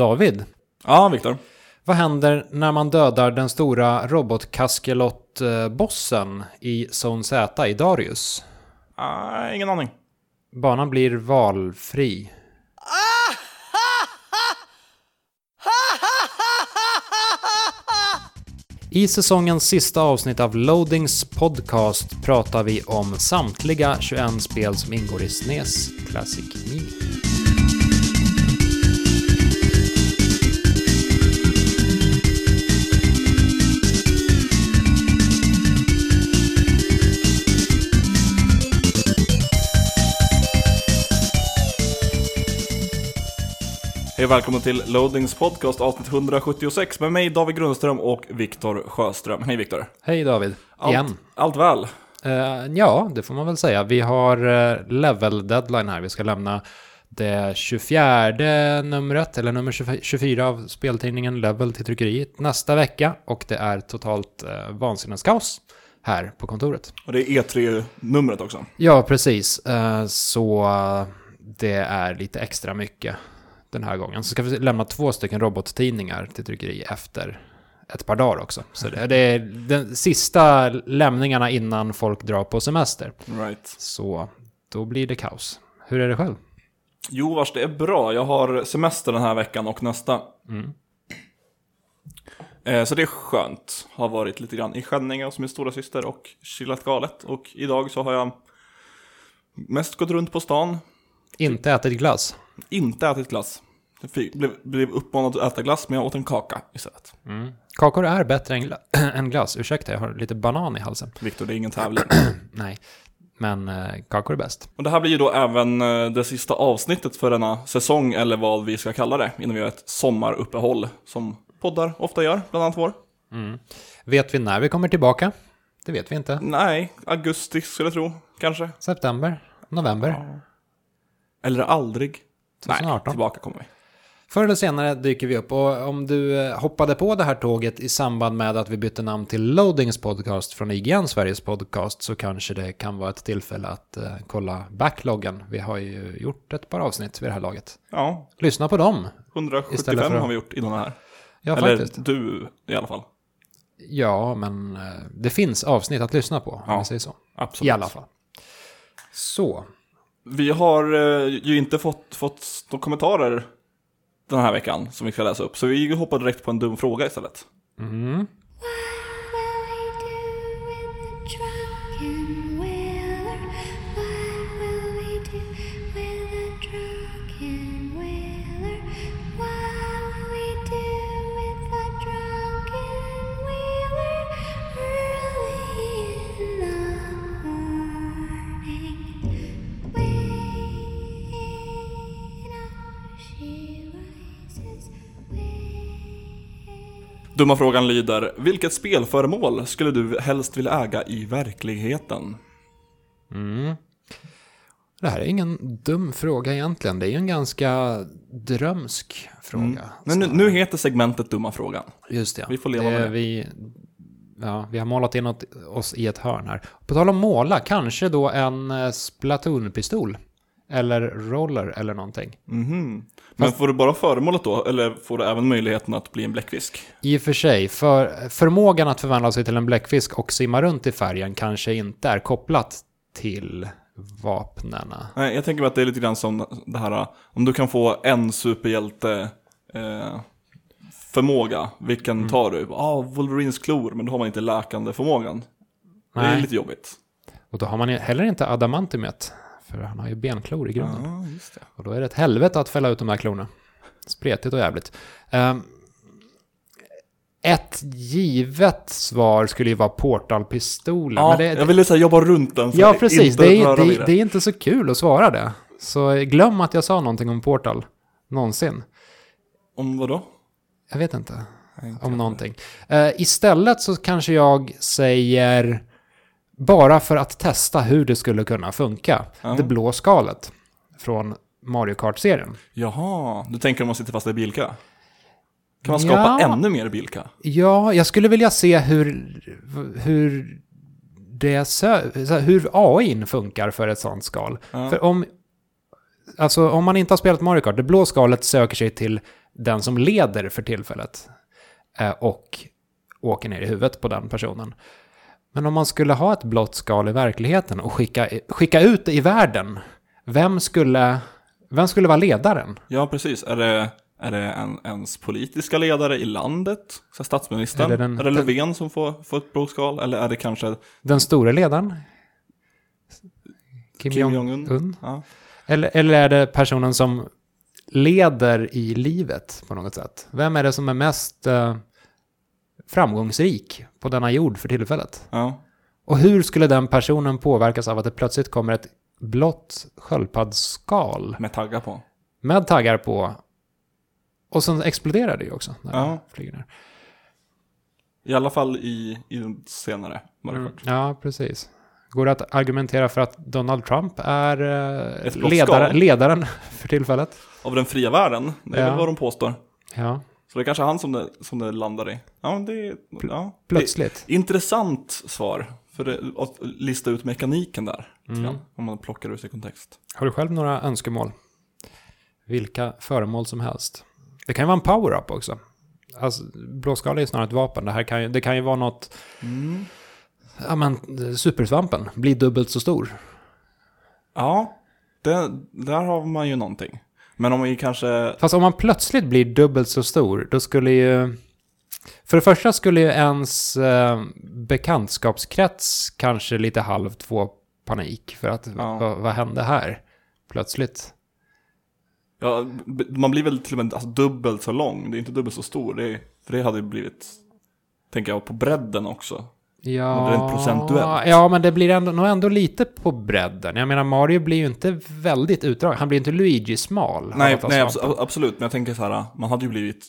David, Ja, Viktor. vad händer när man dödar den stora robotkaskelot-bossen i Zone Z i Darius? Ah, ingen aning. Banan blir valfri. I säsongens sista avsnitt av Loadings podcast pratar vi om samtliga 21 spel som ingår i SNES Classic Mini. Hej och välkommen till Loadings podcast avsnitt 176 med mig David Grundström och Viktor Sjöström. Hej Viktor. Hej David, Allt, igen. allt väl? Eh, ja, det får man väl säga. Vi har eh, level deadline här. Vi ska lämna det 24 numret, eller nummer 24 av speltidningen Level till tryckeriet nästa vecka. Och det är totalt eh, vansinneskaos här på kontoret. Och det är E3-numret också. Ja, precis. Eh, så det är lite extra mycket den här gången. Så ska vi lämna två stycken robottidningar till tryckeri efter ett par dagar också. Så det, det är de sista lämningarna innan folk drar på semester. Right. Så då blir det kaos. Hur är det själv? Jo, vars det är bra. Jag har semester den här veckan och nästa. Mm. Eh, så det är skönt. Har varit lite grann i Skänninge hos min stora syster och chillat galet. Och idag så har jag mest gått runt på stan. Inte ätit glass. Inte ätit glass. Jag fick, blev, blev uppmanad att äta glass men jag åt en kaka istället. Kakor är bättre än, gla- än glass. Ursäkta, jag har lite banan i halsen. Viktor, det är ingen tävling. Nej, men eh, kakor är bäst. Och det här blir ju då även eh, det sista avsnittet för denna säsong, eller vad vi ska kalla det, innan vi gör ett sommaruppehåll, som poddar ofta gör, bland annat vår. Vet vi när vi kommer tillbaka? Det vet vi inte. Nej, augusti skulle jag tro, kanske. September? November? Eller aldrig. Nej, 2018. tillbaka kommer vi. Förr eller senare dyker vi upp och om du eh, hoppade på det här tåget i samband med att vi bytte namn till Loadings podcast från IGN Sveriges podcast så kanske det kan vara ett tillfälle att eh, kolla backloggen. Vi har ju gjort ett par avsnitt vid det här laget. Ja, Lyssna på dem. 175 Istället för har vi gjort innan det här. Ja, Eller faktiskt. du i alla fall. Ja, men eh, det finns avsnitt att lyssna på, om Ja, säger så. Absolut. I alla fall. Så. Vi har eh, ju inte fått, fått några kommentarer den här veckan som vi ska läsa upp, så vi hoppar direkt på en dum fråga istället. Mm. Dumma frågan lyder, vilket spelföremål skulle du helst vilja äga i verkligheten? Mm. Det här är ingen dum fråga egentligen. Det är ju en ganska drömsk fråga. Men nu, nu heter segmentet Dumma frågan. Just det. Vi får leva det, med det. Vi, ja, vi har målat in oss i ett hörn här. På tal om måla, kanske då en eh, Splatoon-pistol. Eller roller eller någonting. Mhm. Men får du bara föremålet då, eller får du även möjligheten att bli en bläckfisk? I och för sig, för förmågan att förvandla sig till en bläckfisk och simma runt i färgen kanske inte är kopplat till vapnena. Nej, jag tänker mig att det är lite grann som det här, om du kan få en superhjälte eh, förmåga, vilken Mm. tar du? Ja, ah, Wolverines klor, men då har man inte läkande förmågan. Det är Nej. lite jobbigt. Och då har man heller inte adamantiumet. För han har ju benklor i grunden. Ja, just det. Och då är det ett helvete att fälla ut de här klorna. Spretigt och jävligt. Ehm, ett givet svar skulle ju vara portalpistolen. Ja, det, jag ville säga jobba runt den ja, precis. Det är, det, det är inte så kul att svara det. Så glöm att jag sa någonting om Portal. Någonsin. Om vad då? Jag vet inte. Om någonting. Eh, istället så kanske jag säger, bara för att testa hur det skulle kunna funka, Ja. det blå skalet från Mario Kart-serien. Jaha, du tänker om man sitter fast i bilkö? Kan man skapa Ja. ännu mer bilkö? Ja, jag skulle vilja se hur, hur, det hur AI funkar för ett sånt skal. Ja. För om, alltså, om man inte har spelat Mario Kart, det blå skalet söker sig till den som leder för tillfället eh, och åker ner i huvudet på den personen. Men om man skulle ha ett blått skal i verkligheten och skicka, skicka ut det i världen, vem skulle, vem skulle vara ledaren? Ja, precis. Är det, är det en, ens politiska ledare i landet? Så statsministern? Är det den- är det Löfven som får, får ett blodskal? Eller är det kanske Den store ledaren? Kim, Kim Jong-Un? Jong-Un? Ja. Eller, eller är det personen som leder i livet på något sätt? Vem är det som är mest eh, framgångsrik på denna jord för tillfället? ja. Och hur skulle den personen påverkas av att det plötsligt kommer ett blått sköldpaddsskal Med taggar på. med taggar på? Och sen exploderar det ju också när Ja. det flyger ner. I alla fall i, i senare Mario Mm, Kart. ja, precis. Går det att argumentera för att Donald Trump är eh, ledare, ledaren för tillfället? Av den fria världen, det är Ja. väl vad de påstår. Ja, Så det är kanske han som det, som det landar i. Ja, men det, ja. plötsligt. Det, intressant svar. För det, att lista ut mekaniken där. Mm. Om man plockar ur sig kontext. Har du själv några önskemål? Vilka föremål som helst. Det kan ju vara en power-up också. Alltså, blåskal är snarare ett vapen. Det, här kan ju, det kan ju vara något... Mm. Ja, men supersvampen blir dubbelt så stor. Ja, det, där har man ju någonting. Men om vi kanske... Fast om man plötsligt blir dubbelt så stor, då skulle ju... För det första skulle ju ens eh, bekantskapskrets kanske lite halvt få panik. För att, Ja. vad, vad hände här? Plötsligt. Ja, man blir väl till och med alltså, dubbelt så lång. Det är inte dubbelt så stor. Det är, för det hade ju blivit, tänker jag, på bredden också. Ja, rent procentuellt. ja, men det blir ändå, nog ändå lite på bredden. Jag menar, Mario blir ju inte väldigt utdragen. Han blir inte Luigi-smal. Nej, nej abs- absolut. Men jag tänker så här, man hade ju blivit,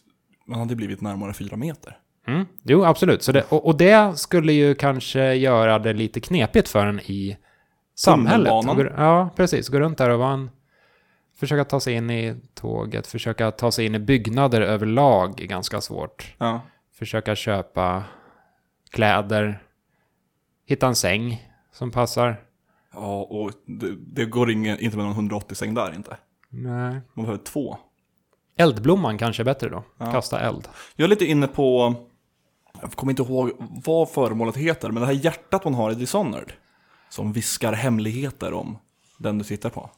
man hade blivit närmare fyra meter. Mm. Jo, absolut. Så det, och, och det skulle ju kanske göra det lite knepigt för en i samhället. Gå- Ja, precis. Gå runt där och vara en... Försöka ta sig in i tåget, försöka ta sig in i byggnader överlag är ganska svårt. Ja. Försöka köpa kläder, hitta en säng som passar. Ja, och det, det går ingen, inte med någon 180-säng där inte. Nej. Man behöver två. Eldblomman kanske är bättre då. Ja. Kasta eld. Jag är lite inne på, jag kommer inte ihåg vad föremålet heter, men det här hjärtat man har i Dishonored. Som viskar hemligheter om den du tittar på.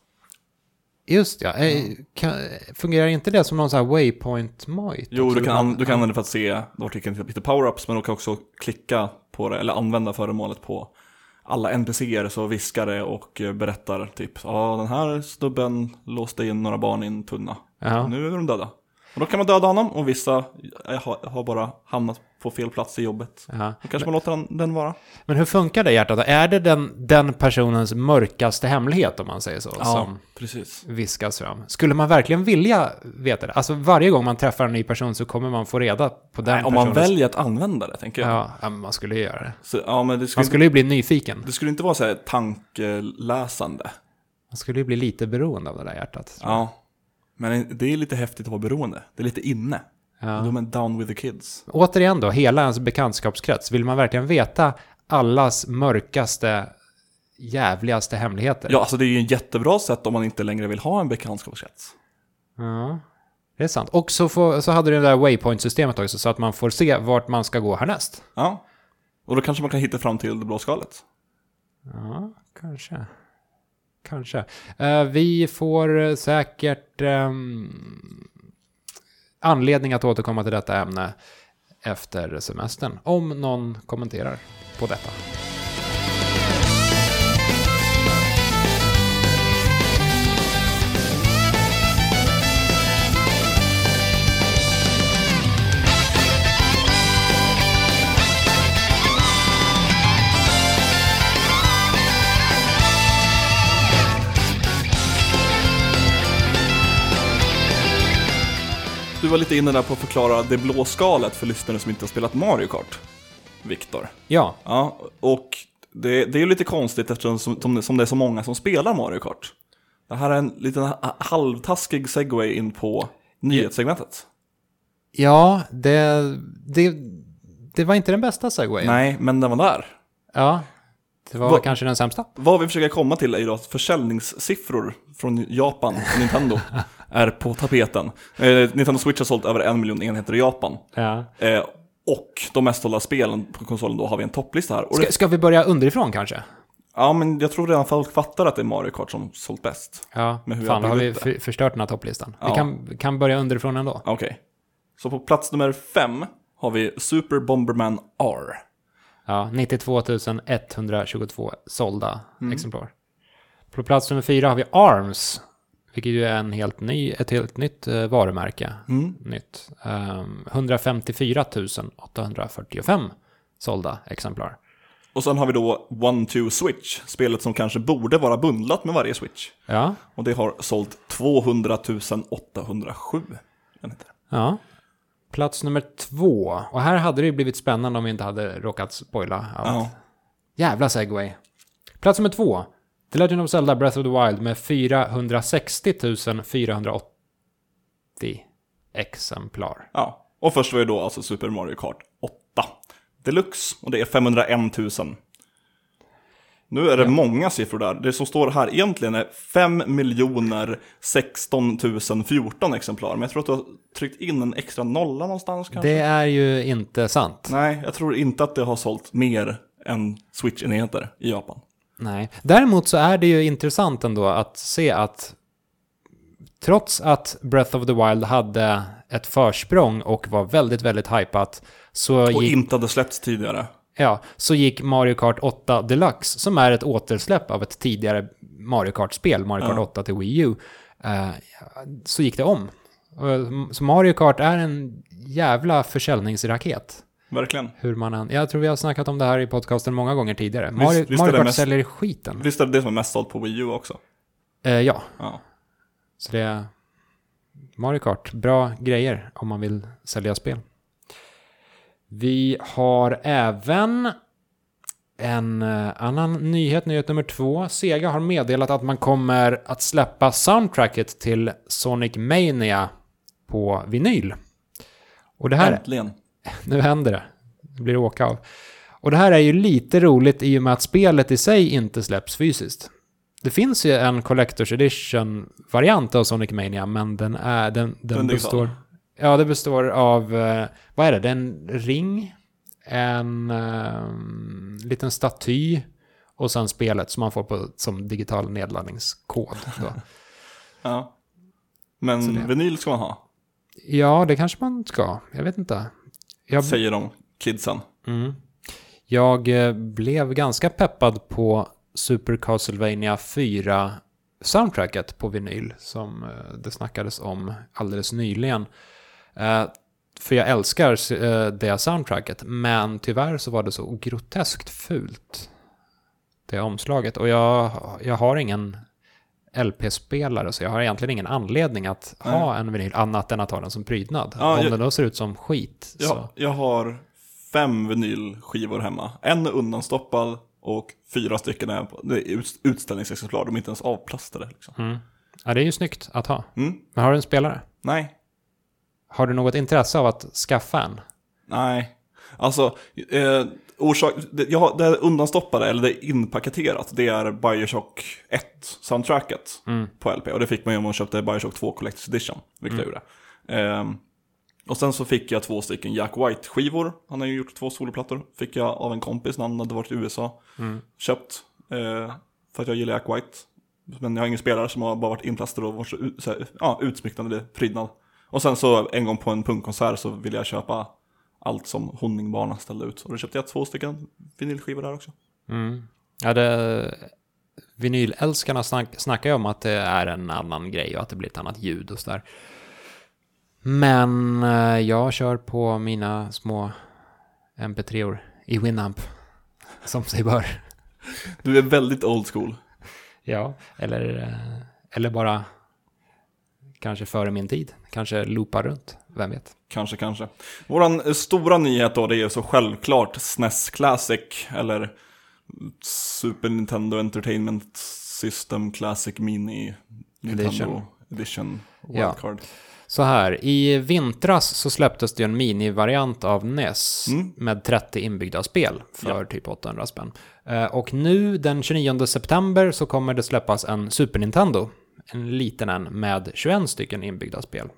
Just ja. Eh, Kan, fungerar inte det som någon sån här waypoint mojt? Jo, du kan, an- du kan använda det för att se kan hitta power-ups, men du kan också klicka på det, eller använda föremålet på alla NPCer så viskar det och eh, berättar typ, ja den här snubben låste in några barn i en tunna. Ja. Nu är de döda. Och då kan man döda honom och vissa eh, har, bara hamnat på fel plats i jobbet. Ja. Då kanske man låter den, vara. Men hur funkar det hjärtat? Är det den, den personens mörkaste hemlighet om man säger så? Som precis. viskas fram? Skulle man verkligen vilja veta det? Alltså varje gång man träffar en ny person så kommer man få reda på den Nej, om man väljer att använda det, tänker jag. Ja, ja, man skulle ju göra det. Så, ja, men det skulle, Man skulle ju bli nyfiken. det skulle inte vara så här tankeläsande. Man skulle ju bli lite beroende av det där hjärtat. Ja. Men det är lite häftigt att vara beroende. Det är lite inne. Ja. De är down with the kids. Återigen då, hela ens bekantskapskrets. Vill man verkligen veta allas mörkaste, jävligaste hemligheter? Ja, alltså det är ju en jättebra sätt om man inte längre vill ha en bekantskapskrets. Ja, det är sant. Och så, får, så hade du det där waypoint-systemet också, så att man får se vart man ska gå härnäst. Ja. Och då kanske man kan hitta fram till det blå skalet. Ja, kanske. Kanske. Eh, vi får eh, säkert ehm, anledning att återkomma till detta ämne efter semestern, om någon kommenterar på detta. Du var lite inne där på att förklara det blå skalet för lyssnare som inte har spelat Mario Kart. Viktor. Ja, Ja, och det, det är ju lite konstigt eftersom som, som, det är så många som spelar Mario Kart. Det här är en liten ha- halvtaskig segway in på nyhetssegmentet. ja det, det, det var inte den bästa segwayen. Nej, men den var där. Ja, Det var Vad- kanske den sämsta. Vad vi försöker komma till är ju då att försäljningssiffror från Japan, och Nintendo, är på tapeten. Eh, Nintendo Switch har sålt över en miljon enheter i Japan. Ja. Eh, och de mest sålda spelen på konsolen, då har vi en topplista här. Ska, det, ska vi börja underifrån kanske? ja, men jag tror redan folk fattar att det är Mario Kart som sålt bäst. Ja, Men hur fan har vi för, förstört den här topplistan. Vi Ja. kan, kan börja underifrån ändå. Okej. Så på plats nummer fem har vi Super Bomberman R. Ja, 92 122 sålda exemplar. På plats nummer fyra har vi ARMS, vilket ju är en helt ny, ett helt nytt eh, varumärke. Nytt. Ehm, 154 845 sålda exemplar. Och sen har vi då One Two Switch, spelet som kanske borde vara bundlat med varje Switch. Ja, Och det har sålt 200 807 enheter. ja. Plats nummer två. Och här hade det ju blivit spännande om vi inte hade råkat spoila allt. Ja. Jävla segway. Plats nummer två. The Legend of Zelda Breath of the Wild med 460 480 exemplar. ja. Och först var ju då alltså Super Mario Kart 8 Deluxe. Och det är 501 000. Nu är det många siffror där. Det som står här egentligen är 5 miljoner 16 014 exemplar. Men jag tror att du har tryckt in en extra nolla någonstans kanske? Det är ju inte sant. Nej, jag tror inte att det har sålt mer än Switch-enheter i Japan. Nej. Däremot så är det ju intressant ändå att se att trots att Breath of the Wild hade ett försprång och var väldigt, väldigt hypat så Och gick, inte hade släppts tidigare. Ja, så gick Mario Kart 8 Deluxe, som är ett återsläpp av ett tidigare Mario Kart-spel, Mario Kart Ja. 8 till Wii U, eh, så gick det om. Och- Så Mario Kart är en jävla försäljningsraket. Verkligen. Hur man än, jag tror vi har snackat om det här i podcasten många gånger tidigare. Mario, visst Mario Kart mest- säljer skiten. Visst är det det som är mest sålt på Wii U också? Eh, ja, Ja. så det är Mario Kart. Bra grejer om man vill sälja spel. Vi har även en eh, annan nyhet, nyhet nummer två. Sega har meddelat att man kommer att släppa soundtracket till Sonic Mania på vinyl. Och det här, Äntligen. nu händer det. Det blir åka av. Och det här är ju lite roligt i och med att spelet i sig inte släpps fysiskt. Det finns ju en Collector's Edition-variant av Sonic Mania, men den, är, den, den, Den digital. Ja, det består av... eh, Vad är det? Det är en ring, en eh, liten staty och sen spelet som man får på, som digital nedladdningskod. Ja. Men vinyl ska man ha, ja, det kanske man ska. Jag vet inte. Jag, säger de kidsen. Mm. Jag eh, blev ganska peppad på Super Castlevania 4 soundtracket på vinyl som det snackades om alldeles nyligen. Eh, För jag älskar eh, det soundtracket, men tyvärr så var det så groteskt fult. Det omslaget. Och jag, jag har ingen LP-spelare, så jag har egentligen ingen anledning att ha en vinyl annat än att ha den som prydnad. Ja, Om jag- den då ser ut som skit. Så. Ja, jag har fem vinylskivor hemma. En undanstoppad och fyra stycken är, utställningsexemplar. De är inte ens avplastade. Liksom. Mm. Ja, det är ju snyggt att ha. Mm. Men har du en spelare? Nej, Har du något intresse av att skaffa en? nej. Alltså, eh, orsak, det, jag, det undanstoppade, eller det är inpaketerat, det är Bioshock 1-soundtracket Mm. på LP. Och det fick man ju om man köpte Bioshock 2 Collector's Edition, vilket jag gjorde. Ehm, och sen så fick jag två stycken Jack White-skivor. Han har ju gjort två soloplattor. Fick jag av en kompis när han hade varit i USA. Köpt. Eh, för att jag gillar Jack White. Men jag har ingen spelare som har bara varit inplastad och varit så, så här, ja, utsmycknande prydnad. Och sen så en gång på en punkkonsert så ville jag köpa allt som Honingbarna ställde ut. Och då köpte jag två stycken vinylskivor där också. Mm. Ja, det... Vinylälskarna snack, snackar ju om att det är en annan grej och att det blir ett annat ljud och sådär. Men eh, jag kör på mina små MP3-or i Winamp. Som sig bör. Du är väldigt old school. Ja, eller, eh, eller bara kanske före min tid. Kanske loopar runt, vem vet. Kanske, kanske. Våran eh, stora nyhet då, det är så självklart SNES Classic, eller Super Nintendo Entertainment System Classic Mini Nintendo Edition. Edition, Ja. Wildcard. Så här, i vintras så släpptes det en minivariant av NES Mm. med 30 inbyggda spel för Ja. typ 800 spänn. Eh, Och nu den 29 september så kommer det släppas en Super Nintendo, en liten en med 21 stycken inbyggda spel.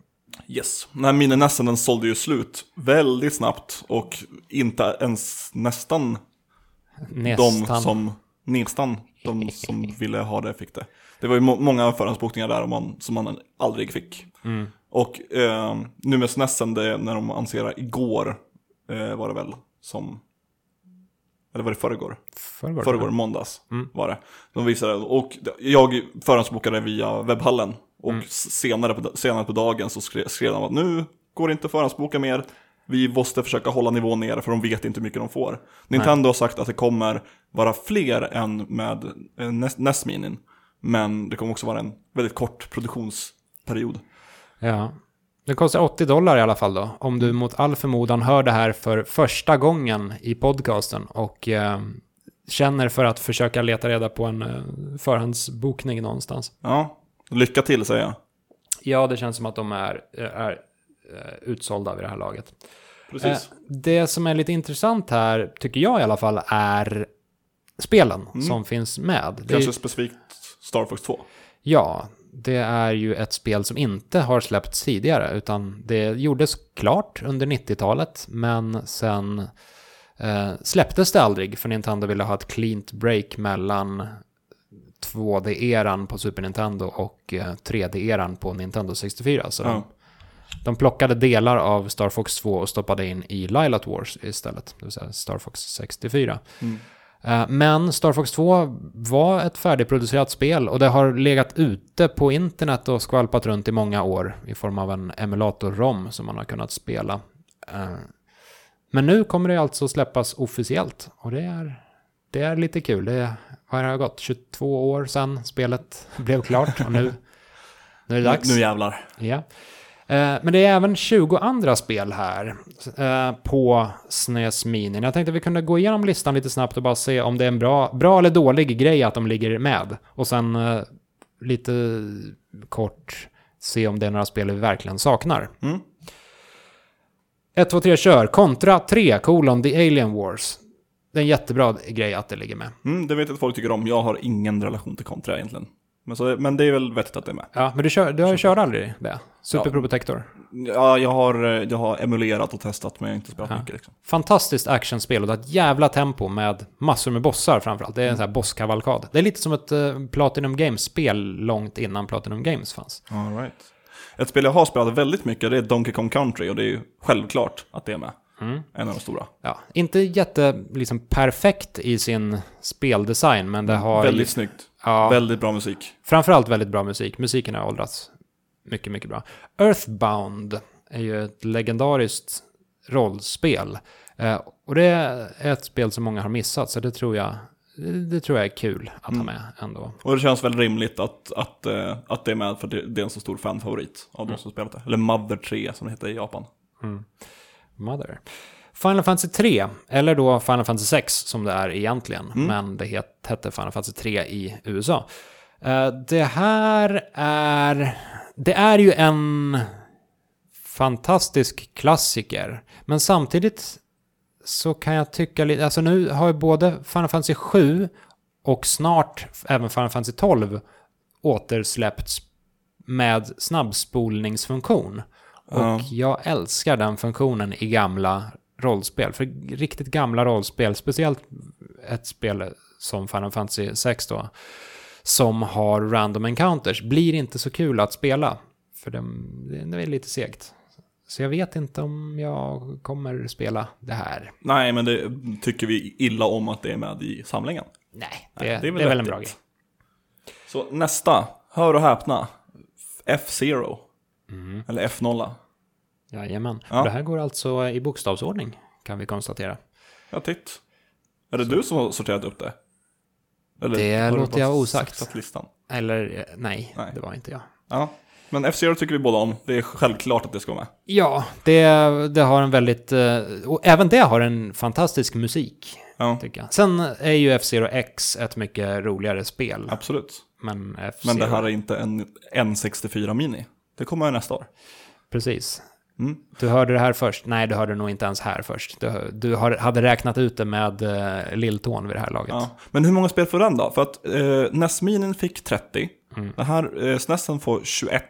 Yes. Den här mininessen den sålde ju slut väldigt snabbt och inte ens nästan, Nästan. de som, nästan de som ville ha det fick det. Det var ju må- många förhandsbokningar där man, som man aldrig fick. Mm. Och eh, nu med SNESen, det, när de annonserade igår, eh, var det väl som, eller var det förrgår? Förrgår, Förrgår, måndags Mm. var det. De visade, och jag förhandsbokade via webbhallen. Och Mm. senare, på, senare på dagen så skrev, skrev de att nu går det inte att förhandsboka mer. Vi måste försöka hålla nivån nere för de vet inte hur mycket de får. Nintendo har sagt att det kommer vara fler än med eh, NES NES Minin. Men det kommer också vara en väldigt kort produktionsperiod. Ja. Det kostar 80 dollar i alla fall då. Om du mot all förmodan hör det här för första gången i podcasten och eh, känner för att försöka leta reda på en eh, förhandsbokning någonstans. Ja, lycka till säger jag. Ja, det känns som att de är, är eh, utsålda vid det här laget. Precis. Eh, det som är lite intressant här, tycker jag i alla fall, är spelen som finns med. Det är, Kanske specifikt Star Fox 2. ja, det är ju ett spel som inte har släppts tidigare, utan det gjordes klart under 90-talet, men sen eh, släpptes det aldrig, för Nintendo ville ha ett cleant break mellan 2D-eran på Super Nintendo och eh, 3D-eran på Nintendo 64. Så de, Ja. de plockade delar av Star Fox 2 och stoppade in i Lilat Wars istället, det vill säga Star Fox 64. Mm. Eh, Men Star Fox 2 var ett färdigproducerat spel och det har legat ute på internet och skvalpat runt i många år i form av en emulator-ROM som man har kunnat spela. Eh, Men nu kommer det alltså släppas officiellt och det är, det är lite kul. Det har gått 22 år sedan spelet blev klart och nu, nu är det dags. Nu, nu jävlar. Ja. Eh, Men det är även 20 andra spel här eh, på SNES Mini. Jag tänkte att vi kunde gå igenom listan lite snabbt och bara se om det är en bra, bra eller dålig grej att de ligger med. Och sen eh, lite kort se om det är några spel vi verkligen saknar. Mm. 1, 2, 3, kör. Kontra 3, kolon, The Alien Wars. Det är en jättebra grej att det ligger med. Mm, det vet jag att folk tycker om. Jag har ingen relation till Contra egentligen. Men, så, men det är väl vettigt att det är med. Ja, men du, kör, du har ju kört aldrig det? Super Ja. Pro Protector. Ja, jag har, eh, jag har emulerat och testat men jag har inte spelat Ja. mycket. Liksom. Fantastiskt actionspel och det har ett jävla tempo med massor med bossar framförallt. Det är en sån här bosskavalkad. Det är lite som ett eh, Platinum Games-spel långt innan Platinum Games fanns. All right. Ett spel jag har spelat väldigt mycket det är Donkey Kong Country och det är ju självklart att det är med. Mm. En av de stora. Ja, inte jätte liksom, perfekt i sin speldesign, men det har Väldigt snyggt. ja, Väldigt bra musik. framförallt väldigt bra musik. Musiken har åldrats mycket, mycket bra. Earthbound är ju ett legendariskt rollspel. Eh, och det är ett spel som många har missat, så det tror jag, det, tror jag är kul att ha Mm. med ändå. Och det känns väl rimligt att, att, eh, att det är med för det, är en så stor fanfavorit av de som spelat det. Eller Mother 3 som det heter i Japan. Mother. Final Fantasy 3, eller då Final Fantasy 6 som det är egentligen, Mm. men det het, hette Final Fantasy 3 i USA. Eh, det här är... Det är ju en fantastisk klassiker, men samtidigt så kan jag tycka lite... Alltså nu har ju både Final Fantasy 7 och snart även Final Fantasy 12 återsläppts med snabbspolningsfunktion. Och Ja. jag älskar den funktionen i gamla rollspel. För riktigt gamla rollspel, speciellt ett spel som Final Fantasy 6 då, som har random encounters, blir inte så kul att spela. För det, det är lite segt. Så jag vet inte om jag kommer spela det här. Nej, men det tycker vi illa om att det är med i samlingen. Nej, det, Nej, det är väl, en vettigt. bra grej. Så nästa, hör och häpna. F-Zero. Mm. Eller F-0. Jajamän. Ja. Det här går alltså i bokstavsordning, kan vi konstatera. Ja, titt. Är det du som har sorterat upp det? Eller Det låter jag osagt. Eller eh, nej, Nej. det var inte jag. Ja, men F-Zero tycker vi båda om. Det är självklart att det ska vara med. Ja, det, det har en väldigt... eh, Och även det har en fantastisk musik, Ja, tycker jag. Sen är ju F-Zero X ett mycket roligare spel. absolut. Men. Men det här är inte en N64 Mini. Det kommer nästa år. Precis. Mm. Du hörde det här först. Nej, du hörde det nog inte ens här först. Du, du har, hade räknat ut det med uh, lilltån vid det här laget. Ja. Men hur många spel får den då? För att eh, NES Minin fick 30. Den här eh, SNESen får 21.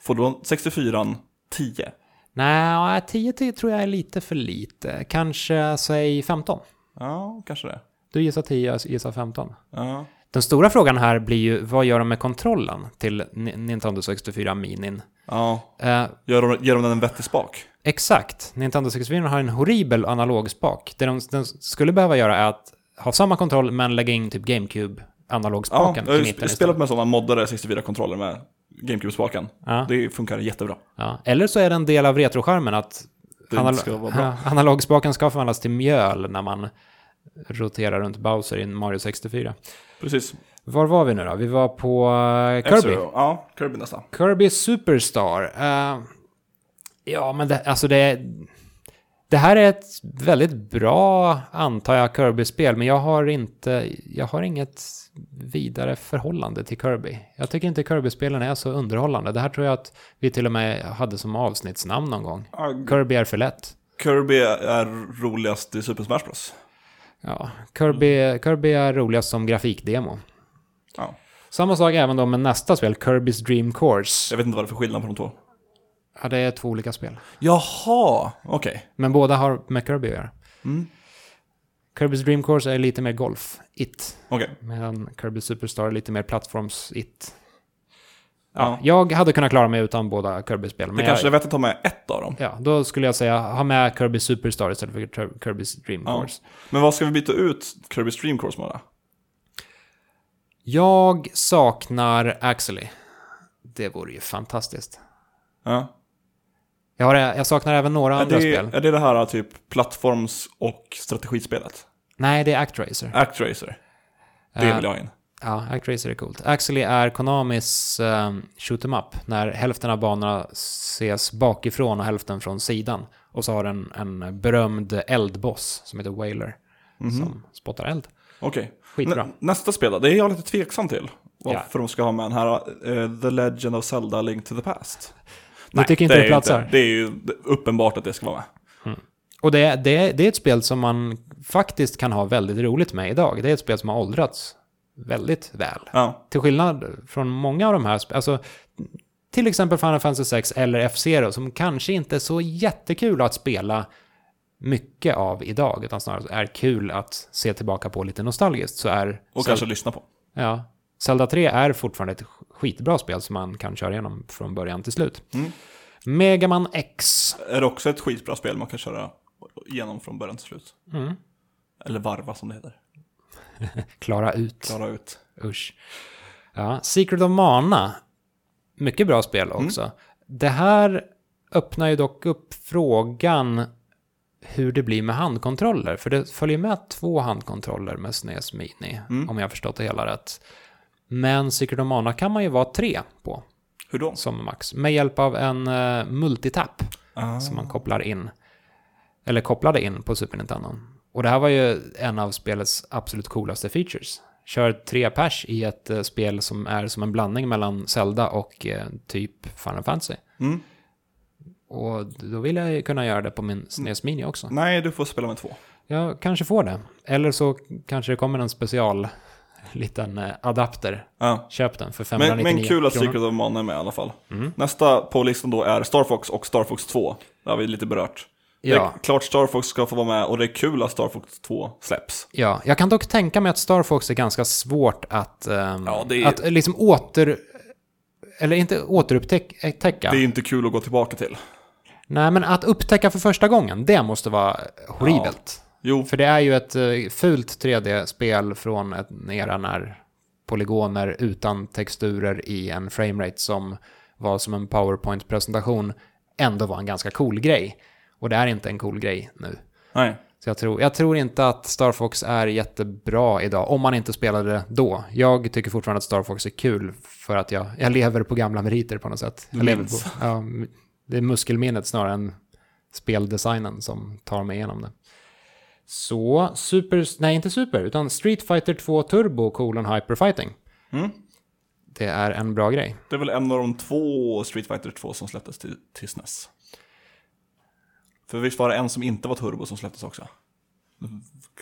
Får då 64 10. Nej, 10 till tror jag är lite för lite. Kanske, säg 15. Ja, kanske det. Du gissar 10, jag gissar 15. Ja. Den stora frågan här blir ju, vad gör de med kontrollen till Ni- Nintendo 64 Minin? ja. Eh, Gör de, ger de den en vettig spak? exakt, Nintendo 64 har en horribel analogspak. Det de, de skulle behöva göra är att ha samma kontroll men lägga in typ GameCube Ja, analogspaken jag har mitten spelat med sådana moddade 64-kontroller med GameCube-spaken. Ja, Det funkar jättebra. ja. Eller så är det en del av retrocharmen att anal- ja, analogspaken ska förvandlas till mjöl när man roterar runt Bowser i Mario 64. Precis. Var var vi nu då? Vi var på eh, Kirby. F-Zero. Ja, Kirby nästa. Kirby Superstar. Eh, ja, men det, alltså det... Det här är ett väldigt bra, antar jag, Kirby-spel, men jag har inte... Jag har inget vidare förhållande till Kirby. Jag tycker inte Kirby-spelen är så underhållande. Det här tror jag att vi till och med hade som avsnittsnamn någon gång. Ja, Kirby är för lätt. Kirby är roligast i Super Smash Bros. Ja, Kirby, Kirby är roligast som grafikdemo. Ja. Samma sak även då med nästa spel, Kirby's Dream Course. Jag vet inte vad det är för skillnad på de två. Ja, det är två olika spel. Jaha, okej. Men båda har med Kirby att göra. Mm. Kirby's Dream Course är lite mer golf-it. Okej. Medan Kirby Superstar är lite mer plattforms-it. Ja, Ja. jag hade kunnat klara mig utan båda Kirby-spel. Det Men kanske är jag, vettigt att ta med ett av dem. ja, då skulle jag säga ha med Kirby Superstar istället för Kir- Kirby's Dream Ja. Course. Men vad ska vi byta ut Kirby's Dream Course med då? Jag saknar Axely. Det vore ju fantastiskt. Ja. Jag, har, jag saknar även några Är, andra det, spel. är det det här typ plattforms och strategispelet? Nej, det är Actracer. Actracer. Det Eh, vill jag ha in. Ja, Actracer är coolt. Axely är Konamis um, shoot 'em up, när hälften av banorna ses bakifrån och hälften från sidan. Och så har den en berömd eldboss som heter Whaler, som spottar eld. Okej. Skitbra. Nä, nästa spel då? Det är jag lite tveksam till. Varför Ja. de ska ha med den här eh, The Legend of Zelda Link to the Past. Du tycker inte det ju platsar? Det är ju uppenbart att det ska vara med. Och det, det, det är ett spel som man faktiskt kan ha väldigt roligt med idag. Det är ett spel som har åldrats väldigt väl. Ja. Till skillnad från många av de här, alltså till exempel Final Fantasy 6 eller F-Zero som kanske inte är så jättekul att spela mycket av idag, utan snarare är kul att se tillbaka på lite nostalgiskt, så är Och kanske lyssna på. ja, Zelda 3 är fortfarande ett skitbra spel som man kan köra igenom från början till slut. Mm. Mega Man X. Är det också ett skitbra spel man kan köra igenom från början till slut? Mm. Eller varva som det heter. Klara ut. Klara ut. Usch. Ja, Secret of Mana. Mycket bra spel också. Det här öppnar ju dock upp frågan hur det blir med handkontroller. För det följer med två handkontroller med SNES Mini, om jag har förstått det hela rätt. Men Secret of Mana kan man ju vara tre på, Hur då? som max. Med hjälp av en uh, multitap Ah. som man kopplar in. Eller kopplade in på Super Nintendo. Och det här var ju en av spelets absolut coolaste features. Kör tre pers i ett eh, spel som är som en blandning mellan Zelda och eh, typ Final Fantasy. Mm. Och då vill jag ju kunna göra det på min SNES Mini också. Nej, du får spela med två. Jag kanske får det. Eller så kanske det kommer en special liten eh, adapter. Ja. Köp den för Men, 599 men kul att kronor. Secret of Mana är med i alla fall. Mm. Nästa på listan då är Star Fox och Star Fox 2. Det har vi lite berört. Det Ja. är klart Star Fox ska få vara med och det är kul att Star Fox 2 släpps. Ja, jag kan dock tänka mig att Star Fox är ganska svårt att, ehm, Ja, det är- att liksom åter... Eller inte återupptäcka. Det är inte kul att gå tillbaka till. Nej, men att upptäcka för första gången, det måste vara horribelt. Jo, För det är ju ett eh, fult 3D-spel från en era när polygoner utan texturer i en framerate som var som en PowerPoint-presentation ändå var en ganska cool grej. Och det är inte en cool grej nu. nej. Så jag tror, jag tror inte att Star Fox är jättebra idag, om man inte spelade det då. Jag tycker fortfarande att Star Fox är kul för att jag, jag lever på gamla meriter på något sätt. Jag lever på, ja, det är muskelminnet snarare än speldesignen som tar mig igenom det. Så, Super, nej inte Super, utan Street Fighter 2 Turbo colon Hyper Fighting. Mm. det är en bra grej. Det är väl en av de två Street Fighter 2 som släpptes till, till SNES. För visst var det en som inte var turbo som släpptes också?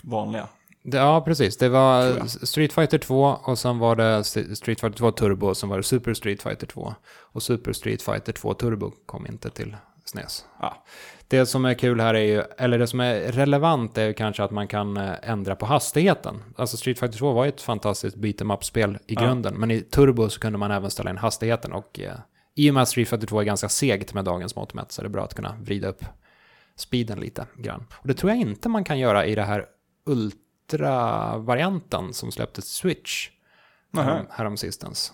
Vanliga. Ja, precis. Det var. Street Fighter 2 och sen var det Street Fighter 2 Turbo och sen var det Super Street Fighter 2. Och Super Street Fighter 2 Turbo kom inte till SNES. Ja. Det som är kul här är ju, eller det som är relevant är ju kanske att man kan eh, ändra på hastigheten. Alltså Street Fighter 2 var ju ett fantastiskt beat em up-spel i Ja. grunden, men i Turbo så kunde man även ställa in hastigheten och eh, i och med att Street Fighter 2 är ganska segt med dagens mått mätt så är det bra att kunna vrida upp speeden lite grann. Och det tror jag inte man kan göra i det här Ultra-varianten som släpptes Switch härom, häromsistens.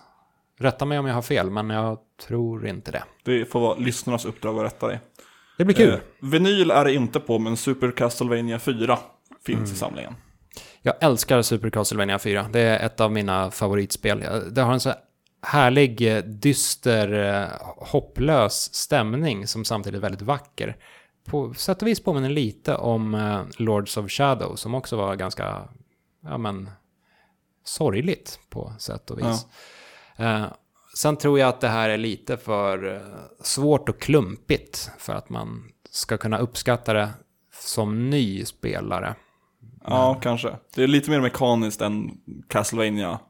Rätta mig om jag har fel, men jag tror inte det. Det får vara lyssnarnas uppdrag att rätta dig. Det blir kul. Eh, vinyl är det inte på, men Super Castlevania 4 finns Mm. i samlingen. Jag älskar Super Castlevania 4. Det är ett av mina favoritspel. Det har en så härlig, eh, dyster, eh, hopplös stämning som samtidigt är väldigt vacker. På sätt och vis påminner lite om eh, Lords of Shadow som också var ganska, ja men, sorgligt på sätt och vis. Eh, sen tror jag att det här är lite för eh, svårt och klumpigt för att man ska kunna uppskatta det som ny spelare. Ja, kanske. Det är lite mer mekaniskt än Castlevania.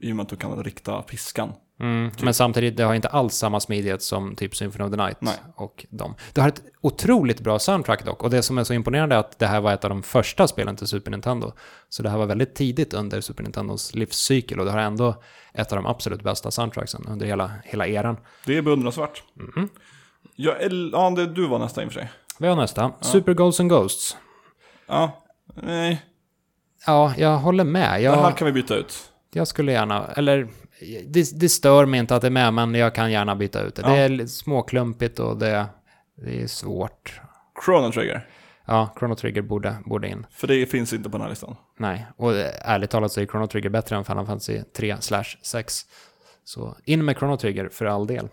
I och med att du kan rikta piskan. Mm, Men samtidigt, det har inte alls samma smidighet som typ Symphony of the Night Nej. och de. Det har ett otroligt bra soundtrack dock, och det som är så imponerande är att det här var ett av de första spelen till Super Nintendo. Så det här var väldigt tidigt under Super Nintendos livscykel och det har ändå ett av de absolut bästa soundtracksen under hela, hela eran. Det är beundransvärt. Jag är, ja, det, du var nästa i och för sig. Vi har nästa, Super Ghosts and Ghosts. Ja, nej. Ja, jag håller med. Det här Jag, kan vi byta ut. jag skulle gärna, eller det, det stör mig inte att det är med, men jag kan gärna byta ut det. Ja. Det är småklumpigt och det, det är svårt. Chrono Trigger. Ja, Chrono Trigger borde, borde in. För det finns inte på den här listan. Nej, och ärligt talat så är Chrono Trigger bättre än Final Fantasy 3 slash 6. Så in med Chrono Trigger för all del.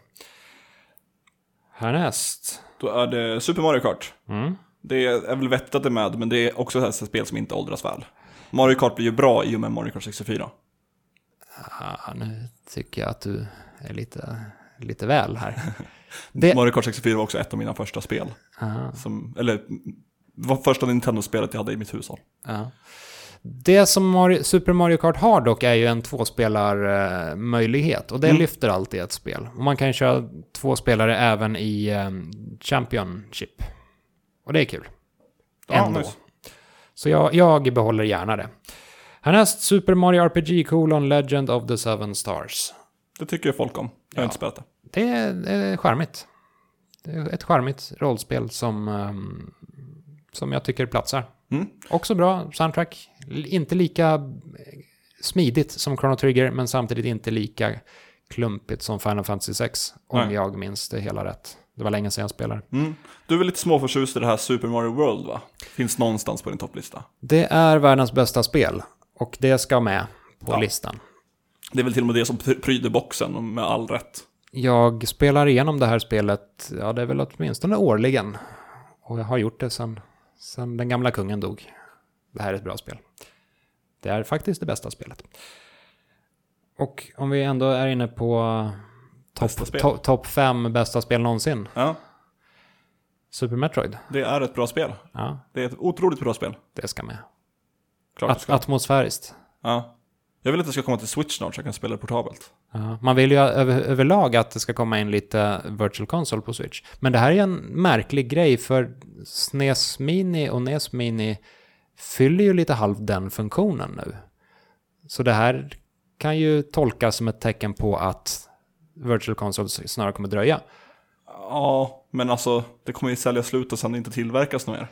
Härnäst. Då är det Super Mario Kart. Mm. Det är väl vettigt att det är med, men det är också ett spel som inte åldras väl. Mario Kart blir ju bra i och med Mario Kart 64. Ah, nu tycker jag att du är lite, lite väl här. Det, Mario Kart 64 var också ett av mina första spel. ah, Som, eller, det var första Nintendo-spelet jag hade i mitt hushåll. ja. Det som Mario, Super Mario Kart har dock är ju en tvåspelarmöjlighet och det Mm. lyfter alltid ett spel. Och man kan köra två spelare även i eh, Championship. Och det är kul. Ja, Ändå. nice. Så jag, jag behåller gärna det. Härnäst Super Mario RPG colon Legend of the Seven Stars. Det tycker ju folk om. Jag har Ja. inte spelat det. Det är, charmigt. Det är ett charmigt rollspel som, ehm, som jag tycker platsar. Mm. Också bra soundtrack. Inte lika smidigt som Chrono Trigger, men samtidigt inte lika klumpigt som Final Fantasy 6. Om Nej. jag minns det hela rätt. Det var länge sedan jag spelade. Mm. Du är väl lite småförtjust i det här Super Mario World va? Finns någonstans på din topplista. Det är världens bästa spel. Och det ska med på Ja. listan. Det är väl till och med det som pr- pryder boxen med all rätt. Jag spelar igenom det här spelet, ja det är väl åtminstone årligen. Och jag har gjort det sedan, sedan den gamla kungen dog. Det här är ett bra spel. Det är faktiskt det bästa spelet. Och om vi ändå är inne på topp to, top fem bästa spel någonsin. Ja, Super Metroid. det är ett bra spel. Ja, Det är ett otroligt bra spel. det ska med. Klart At, atmosfäriskt. Ja. Jag vill att det ska komma till Switch snart så jag kan spela det portabelt. Ja, man vill ju över, överlag att det ska komma in lite virtual console på Switch. Men det här är en märklig grej för SNES Mini och NES Mini fyller ju lite halv den funktionen nu. Så det här kan ju tolkas som ett tecken på att virtual console snarare kommer dröja. Ja, men alltså det kommer ju sälja slut och sen inte tillverkas något mer.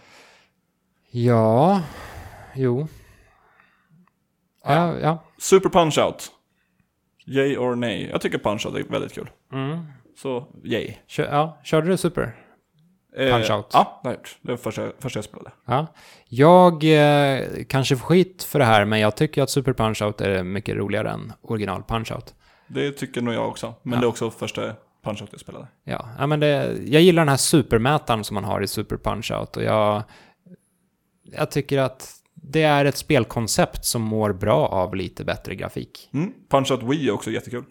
Ja, jo. Ja, ja. Super Punch-Out. Yay or nej? Jag tycker Punch-Out är väldigt kul. Mm. Så, yay. Kör, ja. Körde du Super? Eh, Punch-Out. Ja, det har jag gjort. Det var första, första jag spelade. Ja. Jag eh, kanske får skit för det här, men jag tycker att Super Punch-Out är mycket roligare än original Punch-Out. Det tycker nog jag också. Men Ja. det är också första Punch-Out jag spelade. Ja, ja men det, jag gillar den här supermätaren som man har i Super Punch-Out och jag, jag tycker att det är ett spelkoncept som mår bra av lite bättre grafik. Mm. Punch-Out Wii är också jättekul.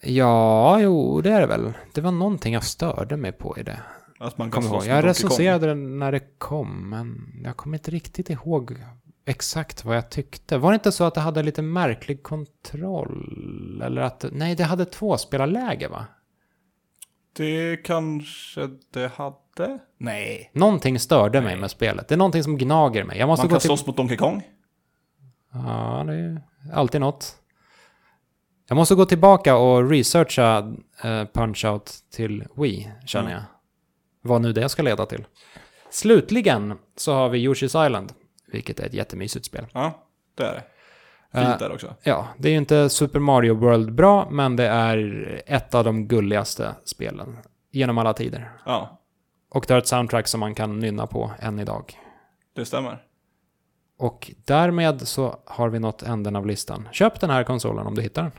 Ja, jo, det är det väl. Det var någonting jag störde mig på i det. Att man kan ihåg. Jag recenserade den när det kom, men jag kommer inte riktigt ihåg exakt vad jag tyckte. Var det inte så att det hade lite märklig kontroll? Eller att, nej, det hade två spelarläge va? Det kanske det hade? Nej. Någonting störde mig med spelet. Det är någonting som gnager mig. Jag måste Man gå kan till... slåss mot Donkey Kong. Ja, det är alltid något. Jag måste gå tillbaka och researcha eh, Punch-Out till Wii, känner Mm. jag. Vad nu det ska leda till. Slutligen så har vi Yoshi's Island, vilket är ett jättemysigt spel. Ja, det är det. Fint Eh, där också. Ja, det är ju inte Super Mario World bra, men det är ett av de gulligaste spelen genom alla tider. Ja, Och det har ett soundtrack som man kan nynna på än idag. det stämmer. Och därmed så har vi nått änden av listan. Köp den här konsolen om du hittar den.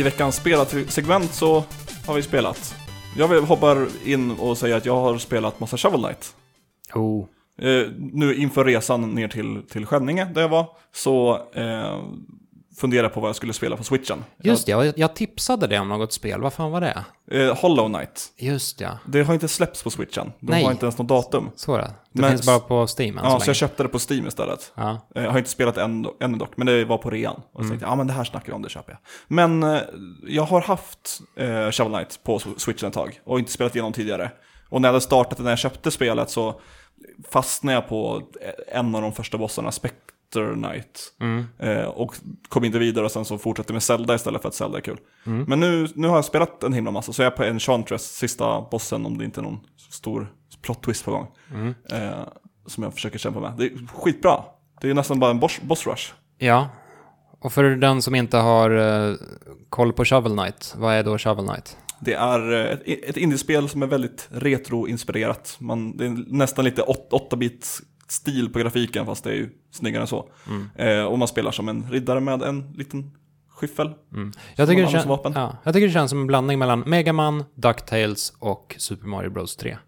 I veckans spelarsegment så har vi spelat. Jag hoppar in och säga att jag har spelat massa Shovel Knight. Oh. Eh, nu inför resan ner till, till Skänninge där jag var, så eh, funderade jag på vad jag skulle spela på switchen. Just det, jag, jag tipsade dig om något spel. Vad fan var det? Eh, Hollow Knight. Just ja, Det har inte släppts på switchen. De Nej. har inte ens något datum. så det. Det Men finns bara på Steam än Ja, så så länge. jag köpte det på Steam istället. Ja. Eh, Jag har inte spelat än, ännu dock, men det var på rean. Och så tänkte jag, ja men det här snackar vi om, det köper jag. Men eh, jag har haft eh, Shovel Knight på switchen ett tag och inte spelat igenom tidigare. Och när jag hade startat när jag köpte spelet så fastnade jag på en av de första bossarna, Spectre Knight. Mm. Eh, och kom inte vidare och sen så fortsatte med Zelda istället för att Zelda är kul. Mm. Men nu, nu har jag spelat en himla massa, så jag är på Enchantress, sista bossen, om det inte är någon stor plot twist på gång. Mm. Eh, som jag försöker kämpa med. Det är skitbra. Det är nästan bara en boss, boss rush. ja. Och för den som inte har eh, koll på Shovel Knight, vad är då Shovel Knight? Det är eh, ett, ett indiespel som är väldigt retro-inspirerat. Man, det är nästan lite 8-bit stil på grafiken, fast det är ju snyggare än så. Eh, och man spelar som en riddare med en liten skyffel. Mm. Jag, tycker kän- ja, jag tycker det känns som en blandning mellan Mega Man, DuckTales och Super Mario Bros 3.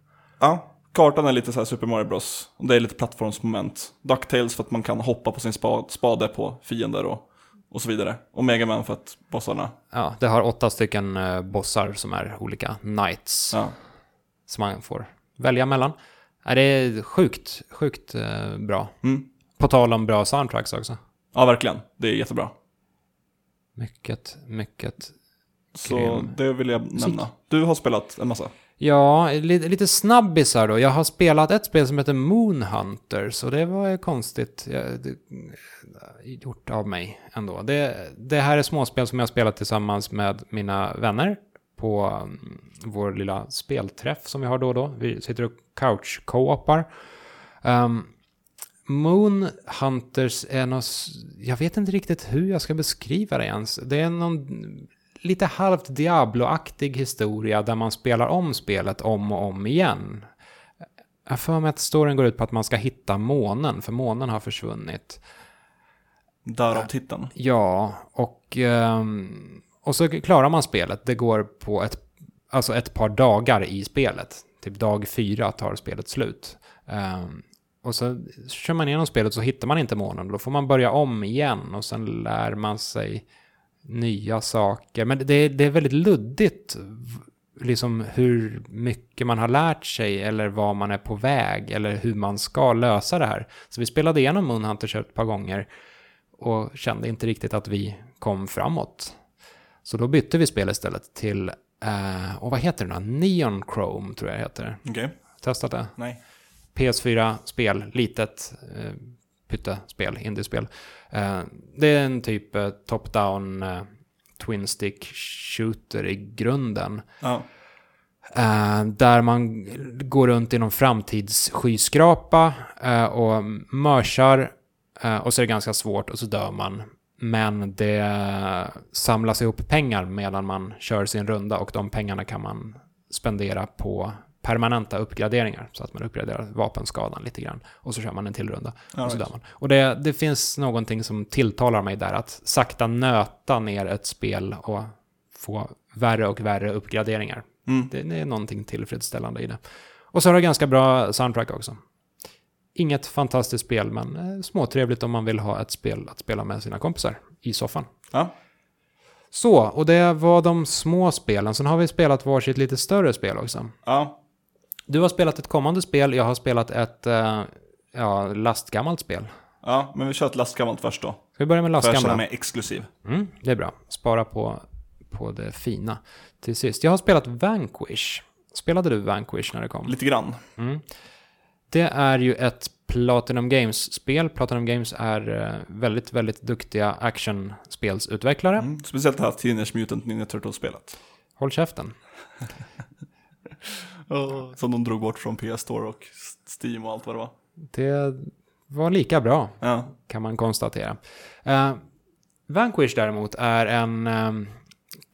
Ja, kartan är lite så här Super Mario Bros. Och det är lite plattformsmoment. Ducktails för att man kan hoppa på sin spa, spade på fiender och, och så vidare. Och Mega Man för att bossarna, Ja, det har åtta stycken eh, bossar som är olika knights ja. som man får välja mellan. Ja, det är sjukt, sjukt eh, bra. Mm. På tal om bra soundtracks också. Ja, verkligen. Det är jättebra. Mycket, mycket. Så Grym. det vill jag nämna. Du har spelat en massa. Ja, lite, lite snabbisar då. Jag har spelat ett spel som heter Moonhunters och det var ju konstigt ja, det, gjort av mig ändå. Det, det här är småspel som jag har spelat tillsammans med mina vänner på mm, vår lilla spelträff som vi har då och då. Vi sitter och couch-co-opar. Um, Moon Hunters är något, jag vet inte riktigt hur jag ska beskriva det ens. Det är någon lite halvt Diablo-aktig historia där man spelar om spelet om och om igen. Jag för mig att storyn går ut på att man ska hitta månen, för månen har försvunnit. Därav titeln. Ja, och, ehm, och så klarar man spelet. Det går på ett, alltså ett par dagar i spelet. Typ dag fyra tar spelet slut. Um, och så kör man igenom spelet så hittar man inte månen. Då får man börja om igen och sen lär man sig nya saker. Men det, det är väldigt luddigt liksom hur mycket man har lärt sig eller var man är på väg eller hur man ska lösa det här. Så vi spelade igenom Moonhunters ett par gånger och kände inte riktigt att vi kom framåt. Så då bytte vi spel istället till, eh, och vad heter det då? Neon Chrome tror jag heter. Okej. Testat det? Nej. PS4-spel, litet eh, pyttespel, indiespel. Eh, det är en typ eh, top-down eh, twin stick shooter i grunden. Ja. Eh, där man går runt i någon framtidsskyskrapa eh, och mörsar. Eh, och så är det ganska svårt och så dör man Men det samlas ihop pengar medan man kör sin runda och de pengarna kan man spendera på permanenta uppgraderingar så att man uppgraderar vapenskadan lite grann och så kör man en till runda. Ja, och, så dör man. och det, det finns någonting som tilltalar mig där, att sakta nöta ner ett spel och få värre och värre uppgraderingar. Mm. Det, det är någonting tillfredsställande i det. Och så har det ganska bra soundtrack också. Inget fantastiskt spel, men eh, småtrevligt om man vill ha ett spel att spela med sina kompisar i soffan. Ja. Så, och det var de små spelen. Sen har vi spelat varsitt lite större spel också. ja, Du har spelat ett kommande spel, jag har spelat ett eh, ja, lastgammalt spel. ja, men vi kör ett lastgammalt först då. Ska vi börja med För jag mig exklusiv. Mm, det är bra. Spara på, på det fina till sist. Jag har spelat Vanquish. Spelade du Vanquish när det kom? Lite grann. Mm. Det är ju ett Platinum Games-spel. Platinum Games är eh, väldigt, väldigt duktiga actionspelsutvecklare. Mm. Speciellt det här Teenage Mutant Ninja Turtles-spelet. Håll käften. Som de drog bort från PS Store och Steam och allt vad det var. Det var lika bra, Ja, kan man konstatera. Eh, Vanquish däremot är en...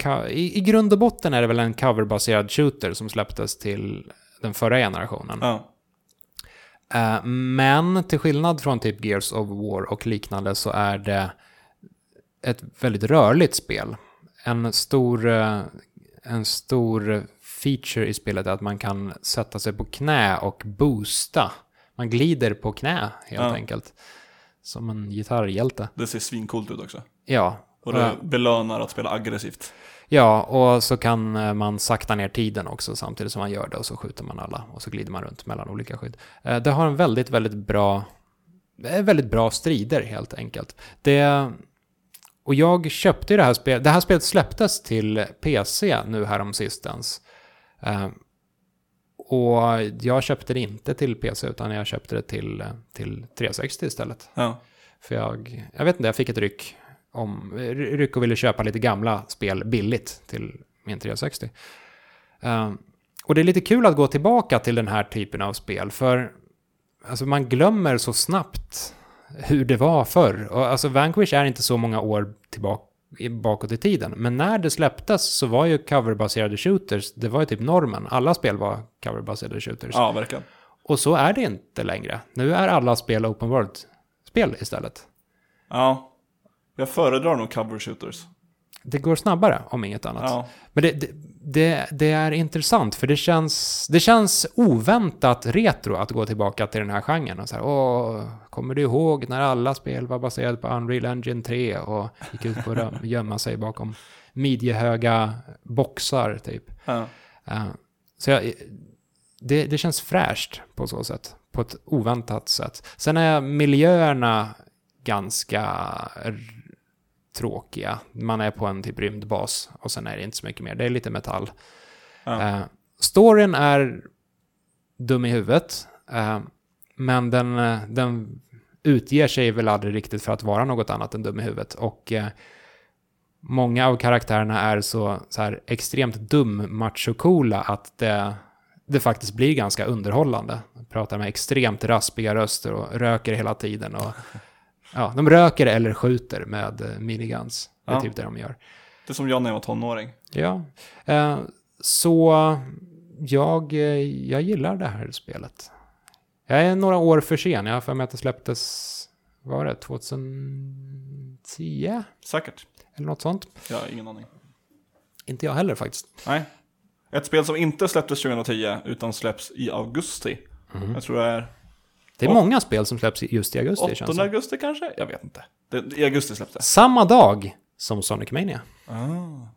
ka- i, I grund och botten är det väl en coverbaserad shooter som släpptes till den förra generationen. ja, Eh, men till skillnad från typ Gears of War och liknande så är det ett väldigt rörligt spel. En stor, eh, en stor feature i spelet är att man kan sätta sig på knä och boosta. Man glider på knä helt Ja. enkelt. Som en gitarrhjälte. det ser svincoolt ut också. Ja. Och det belönar att spela aggressivt. Ja, och så kan eh, man sakta ner tiden också samtidigt som man gör det och så skjuter man alla och så glider man runt mellan olika skydd. Eh, Det har en väldigt, väldigt bra, väldigt bra strider helt enkelt. Det, och jag köpte ju det här spelet, det här spelet släpptes till PC nu härom sistens. Eh, Och jag köpte det inte till PC utan jag köpte det till, till 360 istället. Ja, För jag, jag vet inte, jag fick ett ryck om, ryck och ville köpa lite gamla spel billigt till min 360. Ehm, och det är lite kul att gå tillbaka till den här typen av spel, för alltså, man glömmer så snabbt hur det var förr. Och, alltså Vanquish är inte så många år tillbaka bakåt i tiden. Men när det släpptes så var ju coverbaserade shooters, det var ju typ normen. Alla spel var coverbaserade shooters. ja verkligen. Och så är det inte längre. Nu är alla spel open world-spel istället. Ja, jag föredrar nog cover shooters. Det går snabbare, om inget annat. Ja, Men det, det, det, det är intressant, för det känns, det känns oväntat retro att gå tillbaka till den här genren. Och så här, Åh, kommer du ihåg när alla spel var baserade på Unreal Engine 3 och gick ut på att gömma sig bakom midjehöga boxar, typ. ja. Eh, så jag, det, det känns fräscht på så sätt. På ett oväntat sätt. Sen är miljöerna ganska tråkiga. Man är på en typ rymdbas och sen är det inte så mycket mer. Det är lite metall. Ja. Eh, storyn är dum i huvudet. eh, men den, eh, den utger sig väl aldrig riktigt för att vara något annat än dum i huvudet. Och eh, många av karaktärerna är så, så här extremt dum macho-coola att det, det faktiskt blir ganska underhållande. De pratar med extremt raspiga röster och röker hela tiden. Och, ja, de röker eller skjuter med eh, miniguns. Det är Ja. typ det de gör. Det är som jag när jag var tonåring. Ja, eh, så jag, eh, jag gillar det här spelet. Jag är några år för sen. Jag har för mig att det släpptes, vad var det, 2010? Säkert. Eller något sånt. Jag har ingen aning. Inte jag heller faktiskt. Nej. Ett spel som inte släpptes 2010 utan släpps i augusti. Mhm. Jag tror det är Det är många spel som släpps just i augusti 8 känns det. augusti kanske? Jag vet inte. Det, I augusti släpptes Samma dag som Sonic Mania. ah.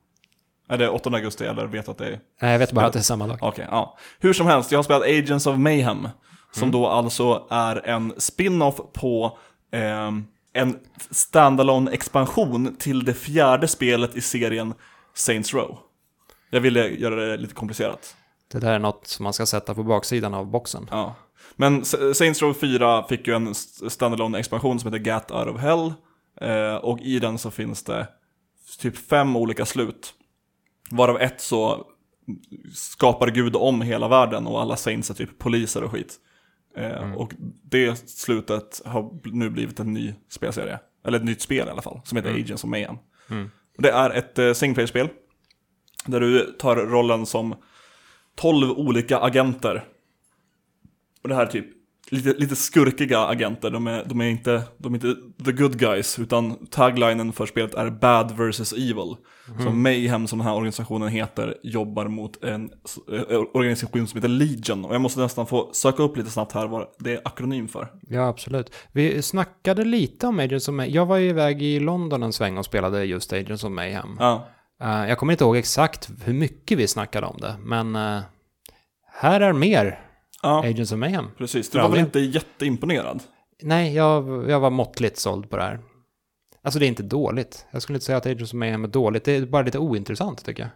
Är det 8 augusti eller vet att det är... Nej, jag vet bara att det är samma dag. Okej, ja. Hur som helst, jag har spelat Agents of Mayhem. Som Mm. då alltså är en spin-off på ehm, en standalone expansion till det fjärde spelet i serien Saints Row. Jag ville göra det lite komplicerat. Det där är något som man ska sätta på baksidan av boxen. Ja. Men Saints Row 4 fick ju en st- standalone expansion som heter Gat Out of Hell. Eh, och i den så finns det typ fem olika slut. Varav ett så skapar Gud om hela världen och alla Saints är typ poliser och skit. Eh, Och det slutet har nu blivit en ny spelserie. Eller ett nytt spel i alla fall, som heter Mm. Agents of Mayhem. Mm. Det är ett eh, single player-spel. Där du tar rollen som 12 olika agenter. Och det här är typ lite, lite skurkiga agenter. De är, de, är inte, de är inte the good guys, utan taglinen för spelet är bad versus evil. Så Mayhem, som den här organisationen heter, jobbar mot en eh, organisation som heter Legion. Och jag måste nästan få söka upp lite snabbt här vad det är akronym för. Ja, absolut. Vi snackade lite om Agents of Mayhem. Jag var ju iväg i London en sväng och spelade just Agents of Mayhem. Ja, Eh, jag kommer inte ihåg exakt hur mycket vi snackade om det, men eh, här är mer ja Agents of Mayhem. precis. Du var väl inte jätteimponerad? Nej, jag, jag var måttligt såld på det här. Alltså det är inte dåligt. Jag skulle inte säga att Agents of Mayhem är dåligt. Det är bara lite ointressant tycker jag.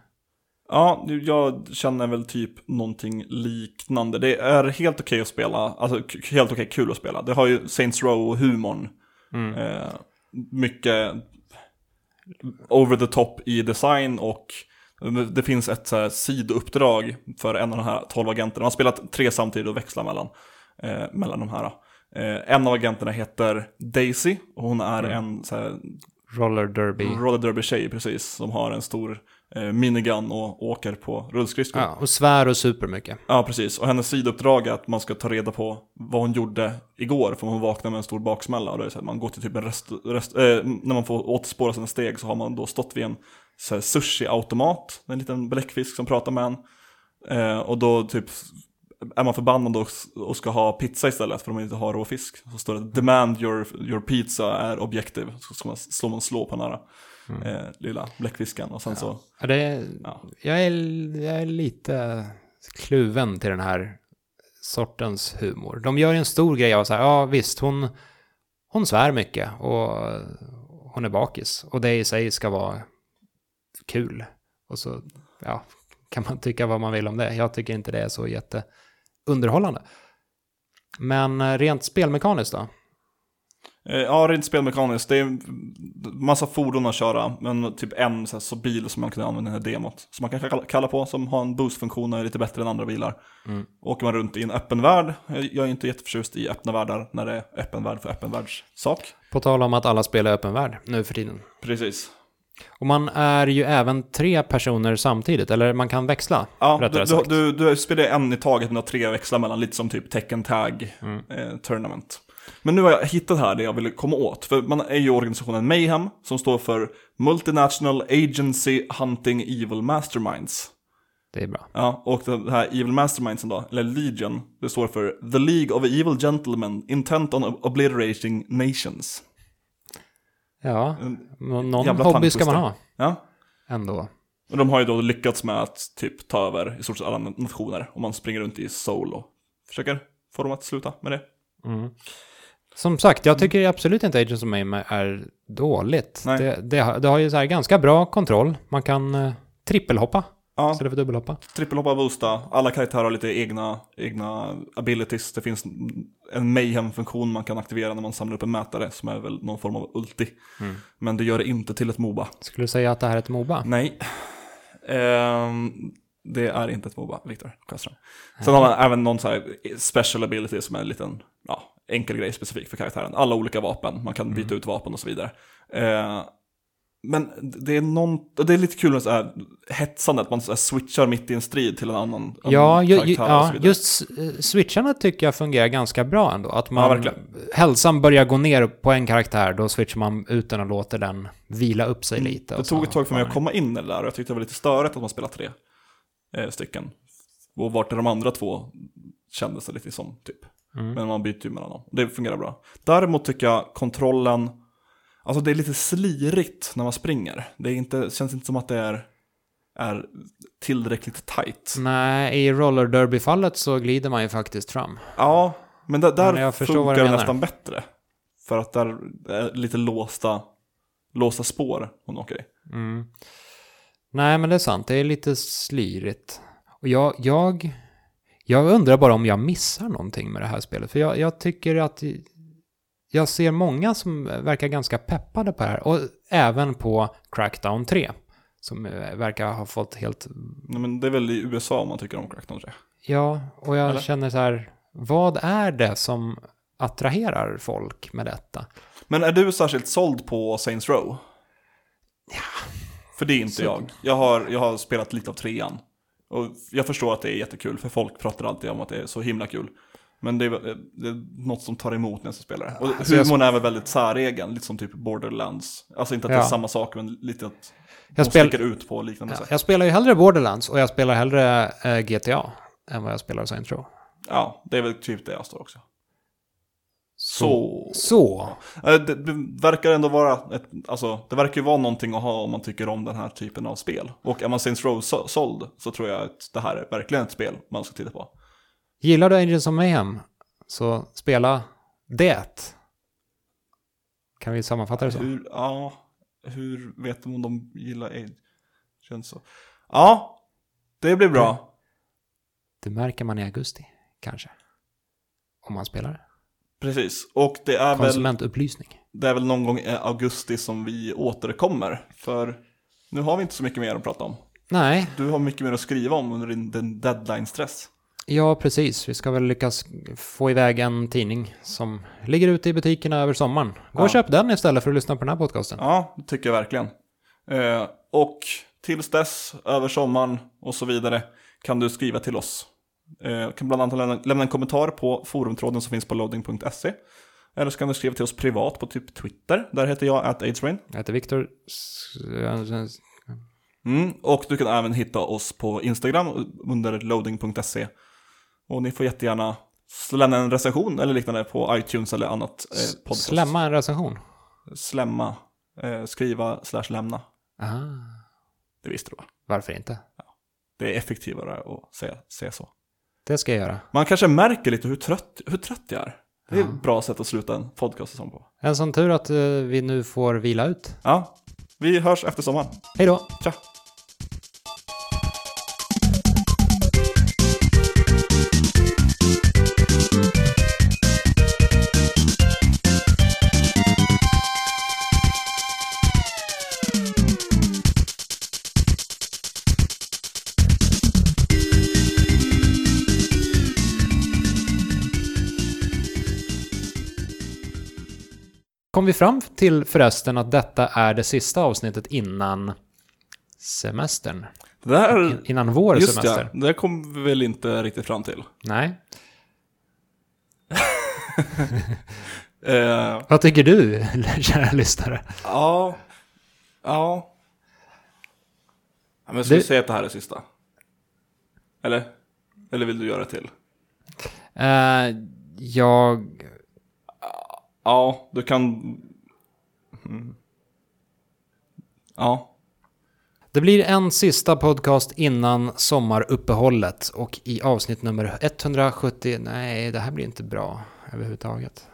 Ja, jag känner väl typ någonting liknande. Det är helt okej att spela, alltså helt okej kul att spela. Det har ju Saints Row-humorn. Mm. Eh, mycket over the top i design och det finns ett så här, sidouppdrag för en av de här 12 agenterna. Man har spelat tre samtidigt och växlar mellan, eh, mellan de här. Eh, en av agenterna heter Daisy och hon är en så här, Roller Derby. roller derby-tjej precis, som har en stor eh, minigun och åker på rullskridskor. Ja. Ja, och svär och super mycket. precis. Och hennes sidouppdrag är att man ska ta reda på vad hon gjorde igår, för hon vaknade med en stor baksmälla. Och det är så att man går till typ en rest, rest, eh, när man får återspåra sina steg så har man då stått vid en så sushi-automat, en liten bläckfisk som pratar med en. Eh, och då typ är man förbannad och, och ska ha pizza istället för att man inte har rå fisk. Så står det demand your, your pizza är objektiv. Så ska man, slår man slå på den här eh, lilla bläckfisken och sen så, Ja, det är, Ja. jag, är, jag är lite kluven till den här sortens humor. De gör en stor grej av så här, ja visst, hon, hon svär mycket och hon är bakis. Och det i sig ska vara kul. Och så, ja, kan man tycka vad man vill om det. Jag tycker inte det är så jätteunderhållande. Men eh, rent spelmekaniskt då? Eh, Ja, rent spelmekaniskt. Det är massa fordon att köra, men typ en så, här, så bil som man kan använda i den här demot. Som man kan kalla- på, som har en boostfunktion och är lite bättre än andra bilar. Mm. Åker man runt i en öppen värld, jag jag är inte jätteförtjust i öppna världar när det är öppen värld för öppen världs sak. På tal om att alla spelar öppen värld nu för tiden. Precis. Och man är ju även tre personer samtidigt, eller man kan växla. Ja, du, sagt. du, du, spelar en i taget med tre växlar mellan, lite som typ Tekken Tag Mm. eh, Tournament. Men nu har jag hittat här det jag ville komma åt. För man är ju organisationen Mayhem, som står för Multinational Agency Hunting Evil Masterminds. Det är bra. Ja, och det här Evil Mastermindsen då, eller Legion, det står för The League of Evil Gentlemen Intent on Obliterating Nations. Ja, någon jävla hobby ska man ha Ja, ändå. och de har ju då lyckats med att typ ta över i stort sett alla nationer. Och man springer runt i Soul och försöker få dem att sluta med det. Mm. Som sagt, jag tycker absolut inte Agents of Mayhem är dåligt. Det, det, det har ju så här ganska bra kontroll. Man kan eh, trippelhoppa Ja, istället för dubbelhoppa. trippelhoppa boosta. Alla karaktärer har lite egna, egna abilities. Det finns en mayhem-funktion man kan aktivera när man samlar upp en mätare som är väl någon form av ulti. Mm. Men det gör det inte till ett Moba. Skulle du säga att det här är ett Moba? Nej. Ehm, det är inte ett Moba, Viktor Sjöström. Sen har man även någon så här special ability som är en liten, ja, enkel grej specifik för karaktären. Alla olika vapen, man kan byta ut vapen och så vidare. Eh, men det är, någon, det är lite kul med så här hetsande, att man så switchar mitt i en strid till en annan, Ja, annan ju, ja just eh, switcharna tycker jag fungerar ganska bra ändå. Att Ja, man, verkligen. hälsan börjar gå ner på en karaktär, då switchar man ut den och låter den vila upp sig lite. Mm. Det och så tog ett tag för mig att komma in i det där och jag tyckte det var lite störigt att man spelar tre eh, stycken. Och vart är de andra två kändes det lite som typ. Mm. Men man byter ju mellan dem. Det fungerar bra. Däremot tycker jag kontrollen, alltså det är lite slirigt när man springer. Det är inte, känns inte som att det är, är tillräckligt tight. Nej, i roller derby-fallet så glider man ju faktiskt fram. Ja, men där, där Men funkar det nästan bättre. För att där är lite låsta, låsta spår hon åker i. Mm. Nej, men det är sant. Det är lite slirigt. Och jag, jag, jag undrar bara om jag missar någonting med det här spelet. För jag, jag tycker att jag ser många som verkar ganska peppade på det här. Och även på Crackdown 3. Som eh, verkar ha fått helt... Nej, men det är väl i USA om man tycker om Crackdown 3. Ja, och jag Eller? känner så här... Vad är det som attraherar folk med detta. Men är du särskilt såld på Saints Row? Ja. För det är inte Så- jag. Jag har, jag har spelat lite av trean. Och jag förstår att det är jättekul, för folk pratar alltid om att det är så himla kul. Men det är, det är något som tar emot när jag spelar det. Och Alltså, humorn är väl väldigt säregen, lite som typ Borderlands. Alltså inte att det Ja. är samma sak, men lite att Jag, de spel, sticker ut på liknande ja, sätt. jag spelar ju hellre Borderlands och jag spelar hellre eh, GTA än vad jag spelar Saints Row. Ja, det är väl typ det jag står också. Så. Så. Eh, Det, det verkar ändå vara ett, alltså det verkar ju vara någonting att ha om man tycker om den här typen av spel. Och är man Saints Row så- såld så tror jag att det här är verkligen ett spel man ska titta på. Gillar du Agents of Mayhem så spela det. Kan vi sammanfatta det så? Hur, ja, hur vet de om de gillar? Känns så. Ja, det blir bra. Det märker man i augusti, kanske. Om man spelar det. Precis, och det är, väl, Konsumentupplysning. det är väl någon gång i augusti som vi återkommer. För nu har vi inte så mycket mer att prata om. Nej, Du har mycket mer att skriva om under din, din deadline-stress. Ja precis. Vi ska väl lyckas få iväg en tidning som ligger ute i butikerna över sommaren. Gå Ja. och köp den istället för att lyssna på den här podcasten. Ja, det tycker jag verkligen. Eh, och tills dess, över sommaren och så vidare, kan du skriva till oss. Eh, kan bland annat lämna, lämna en kommentar på forumtråden som finns på loading.se. Eller så kan du skriva till oss privat på typ Twitter. Där heter jag at aidsrain. Jag heter Viktor... Mm, och du kan även hitta oss på Instagram under loading.se. Och ni får jättegärna lämna en recension eller liknande på iTunes eller annat eh, podcast. Slämma en recension. Slämma. Eh, skriva slash lämna. Aha. Det visste du va? Varför inte? Det är effektivare att säga, säga så. Det ska jag göra. Man kanske märker lite hur trött, hur trött jag är. Det är Ja. ett bra sätt att sluta en podcast som på. En sån tur att eh, vi nu får vila ut. Ja, vi hörs efter sommaren. Hej då! Tja! Kom vi fram till förresten att detta är det sista avsnittet innan semestern? Det där, In- Innan vår just semester? ja, det kom vi väl inte riktigt fram till. Nej. Eh, Vad tycker du, kära lyssnare? ja, ja. men ska vi Det- säga att det här är sista? Eller? Eller vill du göra till? Eh, jag... Ja, du kan... Mm. Ja, Det blir en sista podcast innan sommaruppehållet och i avsnitt nummer 170... Nej, det här blir inte bra överhuvudtaget.